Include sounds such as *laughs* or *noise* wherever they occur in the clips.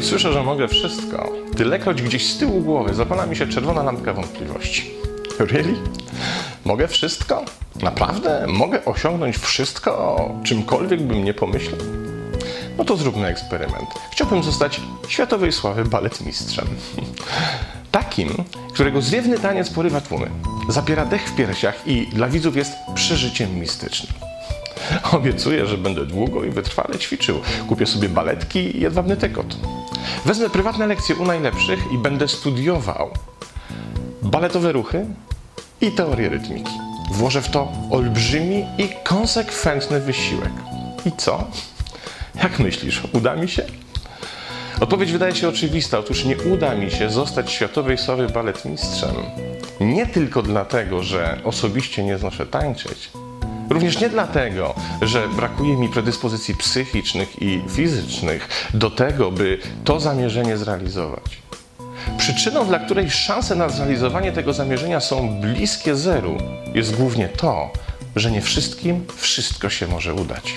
Ilekroć słyszę, że mogę wszystko, tylekroć gdzieś z tyłu głowy zapala mi się czerwona lampka wątpliwości. Really? Mogę wszystko? Naprawdę? Mogę osiągnąć wszystko, czymkolwiek bym nie pomyślał? No to zróbmy eksperyment. Chciałbym zostać światowej sławy baletmistrzem. *laughs* Takim, którego zwiewny taniec porywa tłumy, zapiera dech w piersiach i dla widzów jest przeżyciem mistycznym. Obiecuję, że będę długo i wytrwale ćwiczył. Kupię sobie baletki i jedwabny tekot. Wezmę prywatne lekcje u najlepszych i będę studiował baletowe ruchy i teorię rytmiki. Włożę w to olbrzymi i konsekwentny wysiłek. I co? Jak myślisz, uda mi się? Odpowiedź wydaje się oczywista. Otóż nie uda mi się zostać światowej sławy baletmistrzem. Nie tylko dlatego, że osobiście nie znoszę tańczyć. Również nie dlatego, że brakuje mi predyspozycji psychicznych i fizycznych do tego, by to zamierzenie zrealizować. Przyczyną, dla której szanse na zrealizowanie tego zamierzenia są bliskie zeru, jest głównie to, że nie wszystkim wszystko się może udać.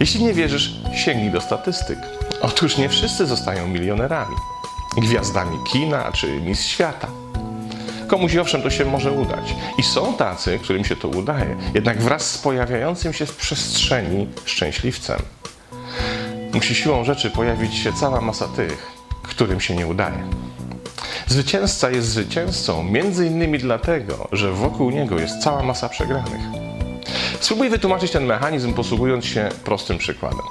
Jeśli nie wierzysz, sięgnij do statystyk. Otóż nie wszyscy zostają milionerami, gwiazdami kina czy mistrz świata. Komuś owszem to się może udać. I są tacy, którym się to udaje, jednak wraz z pojawiającym się w przestrzeni szczęśliwcem. Musi siłą rzeczy pojawić się cała masa tych, którym się nie udaje. Zwycięzca jest zwycięzcą między innymi dlatego, że wokół niego jest cała masa przegranych. Spróbuję wytłumaczyć ten mechanizm posługując się prostym przykładem.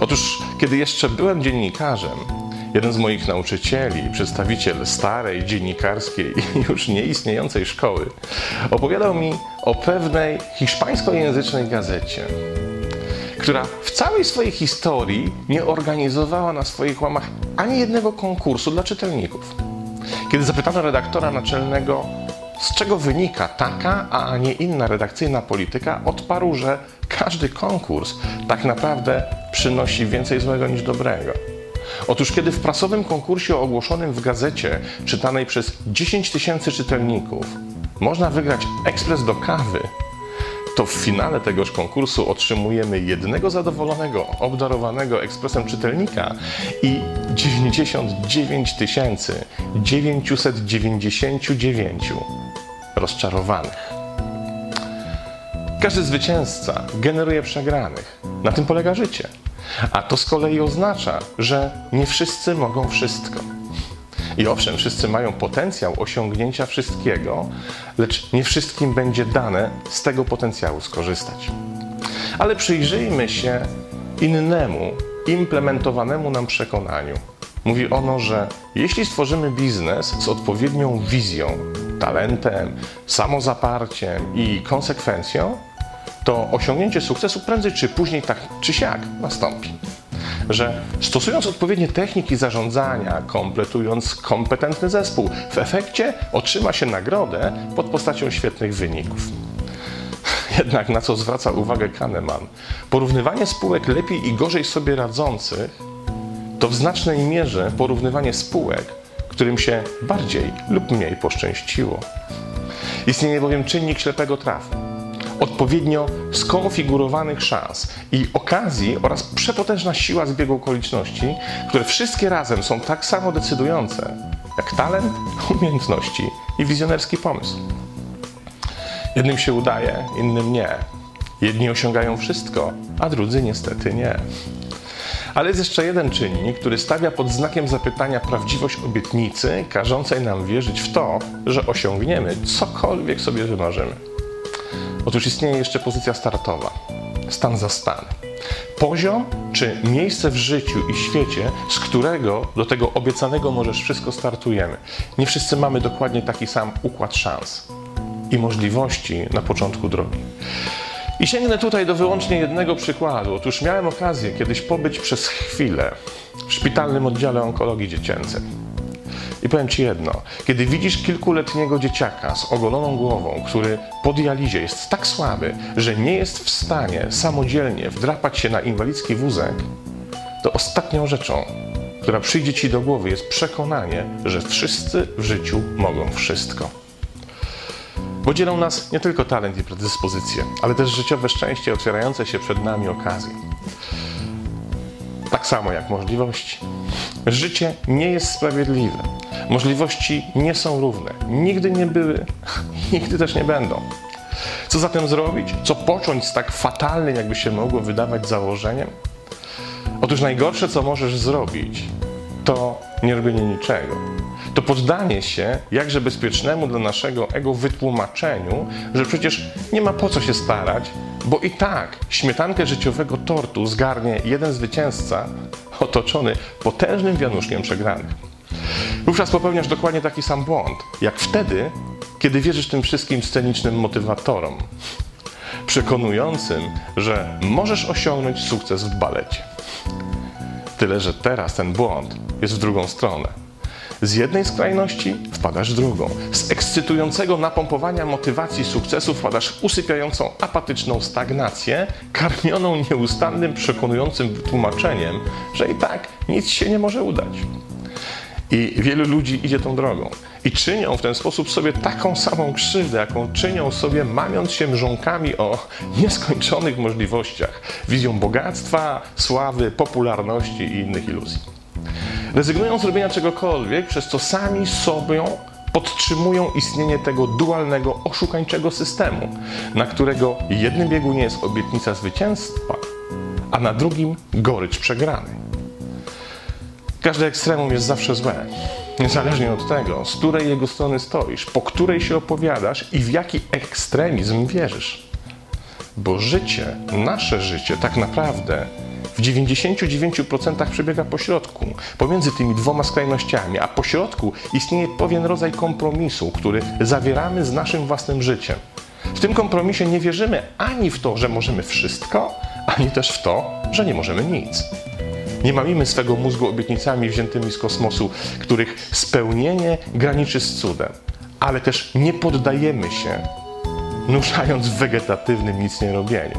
Otóż, kiedy jeszcze byłem dziennikarzem, jeden z moich nauczycieli, przedstawiciel starej dziennikarskiej i już nieistniejącej szkoły, opowiadał mi o pewnej hiszpańskojęzycznej gazecie, która w całej swojej historii nie organizowała na swoich łamach ani jednego konkursu dla czytelników. Kiedy zapytano redaktora naczelnego, z czego wynika taka, a nie inna redakcyjna polityka, odparł, że każdy konkurs tak naprawdę przynosi więcej złego niż dobrego. Otóż kiedy w prasowym konkursie ogłoszonym w gazecie, czytanej przez 10 tysięcy czytelników, można wygrać ekspres do kawy, to w finale tegoż konkursu otrzymujemy jednego zadowolonego, obdarowanego ekspresem czytelnika i 99 999 rozczarowanych. Każdy zwycięzca generuje przegranych. Na tym polega życie. A to z kolei oznacza, że nie wszyscy mogą wszystko. I owszem, wszyscy mają potencjał osiągnięcia wszystkiego, lecz nie wszystkim będzie dane z tego potencjału skorzystać. Ale przyjrzyjmy się innemu, implementowanemu nam przekonaniu. Mówi ono, że jeśli stworzymy biznes z odpowiednią wizją, talentem, samozaparciem i konsekwencją, to osiągnięcie sukcesu prędzej czy później tak czy siak nastąpi że stosując odpowiednie techniki zarządzania, kompletując kompetentny zespół, w efekcie otrzyma się nagrodę pod postacią świetnych wyników. Jednak na co zwraca uwagę Kahneman? Porównywanie spółek lepiej i gorzej sobie radzących to w znacznej mierze porównywanie spółek, którym się bardziej lub mniej poszczęściło. Istnieje bowiem czynnik ślepego trafu odpowiednio skonfigurowanych szans i okazji oraz przepotężna siła zbiegu okoliczności, które wszystkie razem są tak samo decydujące jak talent, *laughs* umiejętności i wizjonerski pomysł. Jednym się udaje, innym nie. Jedni osiągają wszystko, a drudzy niestety nie. Ale jest jeszcze jeden czynnik, który stawia pod znakiem zapytania prawdziwość obietnicy, każącej nam wierzyć w to, że osiągniemy cokolwiek sobie wymarzymy. Otóż istnieje jeszcze pozycja startowa, stan za stan. Poziom czy miejsce w życiu i świecie, z którego do tego obiecanego możesz wszystko startujemy. Nie wszyscy mamy dokładnie taki sam układ szans i możliwości na początku drogi. I sięgnę tutaj do wyłącznie jednego przykładu. Otóż miałem okazję kiedyś pobyć przez chwilę w szpitalnym oddziale onkologii dziecięcej. I powiem Ci jedno, kiedy widzisz kilkuletniego dzieciaka z ogoloną głową, który po dializie jest tak słaby, że nie jest w stanie samodzielnie wdrapać się na inwalidzki wózek, to ostatnią rzeczą, która przyjdzie Ci do głowy jest przekonanie, że wszyscy w życiu mogą wszystko. Bo dzielą nas nie tylko talent i predyspozycje, ale też życiowe szczęście otwierające się przed nami okazje. tak samo jak możliwości. Życie nie jest sprawiedliwe. Możliwości nie są równe. Nigdy nie były, *laughs* nigdy też nie będą. Co zatem zrobić? Co począć z tak fatalnym, jakby się mogło wydawać, założeniem? Otóż najgorsze, co możesz zrobić, to nie robienie niczego. To poddanie się jakże bezpiecznemu dla naszego ego wytłumaczeniu, że przecież nie ma po co się starać, bo i tak śmietankę życiowego tortu zgarnie jeden zwycięzca otoczony potężnym wianuszkiem przegranych. Wówczas popełniasz dokładnie taki sam błąd, jak wtedy, kiedy wierzysz tym wszystkim scenicznym motywatorom, przekonującym, że możesz osiągnąć sukces w balecie. Tyle, że teraz ten błąd jest w drugą stronę. Z jednej skrajności wpadasz w drugą. Z ekscytującego napompowania motywacji sukcesu wpadasz w usypiającą apatyczną stagnację, karmioną nieustannym przekonującym wytłumaczeniem, że i tak nic się nie może udać. I wielu ludzi idzie tą drogą. I czynią w ten sposób sobie taką samą krzywdę, jaką czynią sobie, mamiąc się mrzonkami o nieskończonych możliwościach, wizją bogactwa, sławy, popularności i innych iluzji. Rezygnują z robienia czegokolwiek, przez co sami sobie podtrzymują istnienie tego dualnego, oszukańczego systemu, na którego jednym biegunie jest obietnica zwycięstwa, a na drugim gorycz przegrany. Każde ekstremum jest zawsze złe. Niezależnie od tego, z której jego strony stoisz, po której się opowiadasz i w jaki ekstremizm wierzysz. Bo życie, nasze życie, tak naprawdę w 99% przebiega po środku, pomiędzy tymi dwoma skrajnościami, a po środku istnieje pewien rodzaj kompromisu, który zawieramy z naszym własnym życiem. W tym kompromisie nie wierzymy ani w to, że możemy wszystko, ani też w to, że nie możemy nic. Nie mamimy swego mózgu obietnicami wziętymi z kosmosu, których spełnienie graniczy z cudem, ale też nie poddajemy się, nurzając w wegetatywnym nic nie robieniu.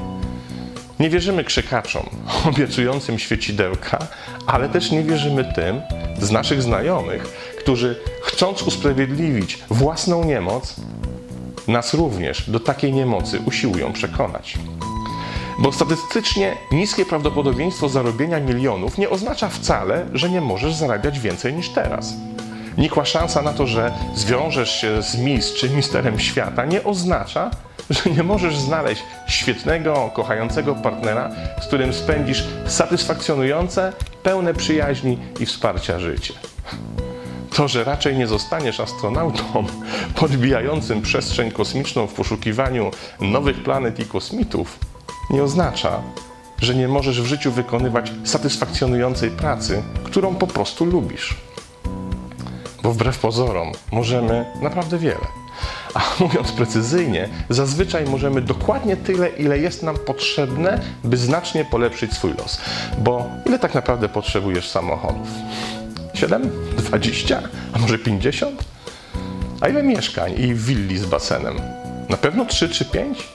Nie wierzymy krzykaczom obiecującym świecidełka, ale też nie wierzymy tym z naszych znajomych, którzy chcąc usprawiedliwić własną niemoc, nas również do takiej niemocy usiłują przekonać. Bo statystycznie niskie prawdopodobieństwo zarobienia milionów nie oznacza wcale, że nie możesz zarabiać więcej niż teraz. Nikła szansa na to, że zwiążesz się z mis czy misterem świata, nie oznacza, że nie możesz znaleźć świetnego, kochającego partnera, z którym spędzisz satysfakcjonujące, pełne przyjaźni i wsparcia życie. To, że raczej nie zostaniesz astronautą *laughs* podbijającym przestrzeń kosmiczną w poszukiwaniu nowych planet i kosmitów, nie oznacza, że nie możesz w życiu wykonywać satysfakcjonującej pracy, którą po prostu lubisz. Bo wbrew pozorom możemy naprawdę wiele. A *laughs* mówiąc precyzyjnie, zazwyczaj możemy dokładnie tyle, ile jest nam potrzebne, by znacznie polepszyć swój los. Bo ile tak naprawdę potrzebujesz samochodów? 7? 20? A może 50? A ile mieszkań i willi z basenem? Na pewno 3 czy 5?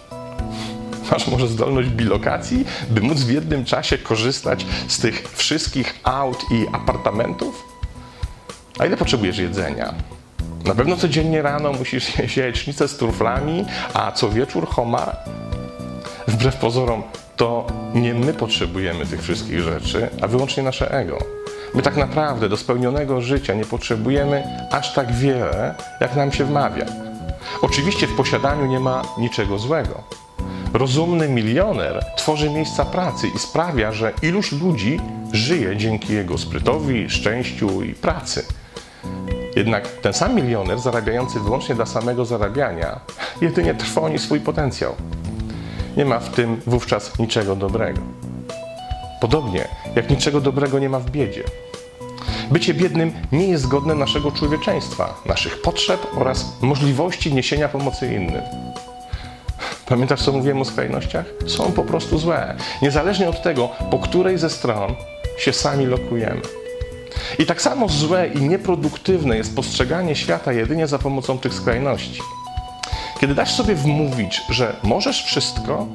Masz może zdolność bilokacji, by móc w jednym czasie korzystać z tych wszystkich aut i apartamentów? A ile potrzebujesz jedzenia? Na pewno codziennie rano musisz *laughs* jeść jajecznicę z truflami, a co wieczór homar? Wbrew pozorom, to nie my potrzebujemy tych wszystkich rzeczy, a wyłącznie nasze ego. My tak naprawdę do spełnionego życia nie potrzebujemy aż tak wiele, jak nam się wmawia. Oczywiście w posiadaniu nie ma niczego złego. Rozumny milioner tworzy miejsca pracy i sprawia, że iluś ludzi żyje dzięki jego sprytowi, szczęściu i pracy. Jednak ten sam milioner zarabiający wyłącznie dla samego zarabiania jedynie trwoni swój potencjał. Nie ma w tym wówczas niczego dobrego. Podobnie jak niczego dobrego nie ma w biedzie. Bycie biednym nie jest godne naszego człowieczeństwa, naszych potrzeb oraz możliwości niesienia pomocy innym. Pamiętasz, co mówiłem o skrajnościach? Są po prostu złe, niezależnie od tego, po której ze stron się sami lokujemy. I tak samo złe i nieproduktywne jest postrzeganie świata jedynie za pomocą tych skrajności. Kiedy dasz sobie wmówić, że możesz wszystko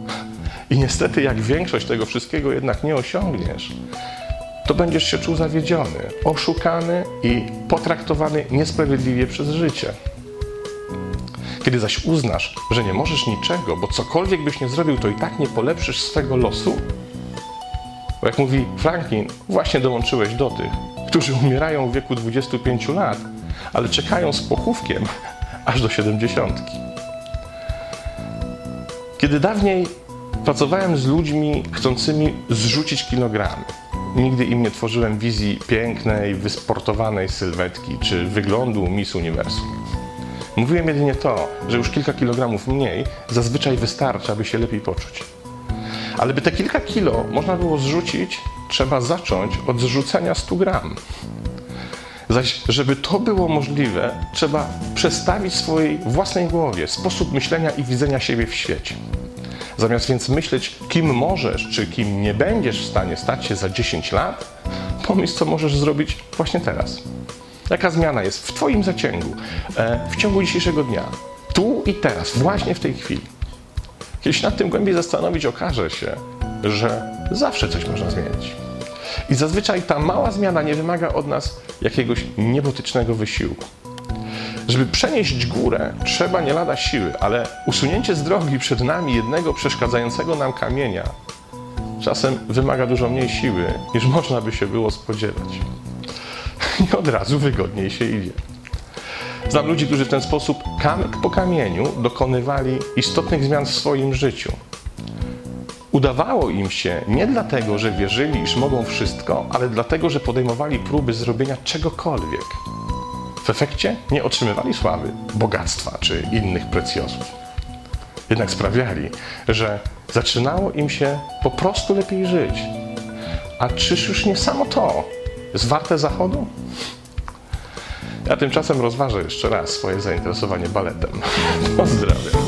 i niestety jak większość tego wszystkiego jednak nie osiągniesz, to będziesz się czuł zawiedziony, oszukany i potraktowany niesprawiedliwie przez życie. Kiedy zaś uznasz, że nie możesz niczego, bo cokolwiek byś nie zrobił, to i tak nie polepszysz swego losu, Bo jak mówi Franklin, właśnie dołączyłeś do tych, którzy umierają w wieku 25 lat, ale czekają z pochówkiem aż do 70. Kiedy dawniej pracowałem z ludźmi chcącymi zrzucić kilogramy, nigdy im nie tworzyłem wizji pięknej, wysportowanej sylwetki czy wyglądu Miss Uniwersum. Mówiłem jedynie to, że już kilka kilogramów mniej zazwyczaj wystarczy, aby się lepiej poczuć. Ale by te kilka kilo można było zrzucić, trzeba zacząć od zrzucenia 100 gram. Zaś, żeby to było możliwe, trzeba przestawić swojej własnej głowie sposób myślenia i widzenia siebie w świecie. Zamiast więc myśleć, kim możesz, czy kim nie będziesz w stanie stać się za 10 lat, pomyśl, co możesz zrobić właśnie teraz. Jaka zmiana jest w Twoim zasięgu, e, w ciągu dzisiejszego dnia, tu i teraz, właśnie w tej chwili. Kiedy się nad tym głębiej zastanowić, okaże się, że zawsze coś można zmienić. I zazwyczaj ta mała zmiana nie wymaga od nas jakiegoś niebotycznego wysiłku. Żeby przenieść górę, trzeba nie lada siły, ale usunięcie z drogi przed nami jednego przeszkadzającego nam kamienia czasem wymaga dużo mniej siły, niż można by się było spodziewać. *laughs* I od razu wygodniej się idzie. Znam ludzi, którzy w ten sposób kamyk po kamieniu dokonywali istotnych zmian w swoim życiu. Udawało im się nie dlatego, że wierzyli, iż mogą wszystko, ale dlatego, że podejmowali próby zrobienia czegokolwiek. W efekcie nie otrzymywali sławy, bogactwa czy innych precjozów. Jednak sprawiali, że zaczynało im się po prostu lepiej żyć. A czyż już nie samo to jest warte zachodu? Ja tymczasem rozważę jeszcze raz swoje zainteresowanie baletem. *laughs* Pozdrawiam.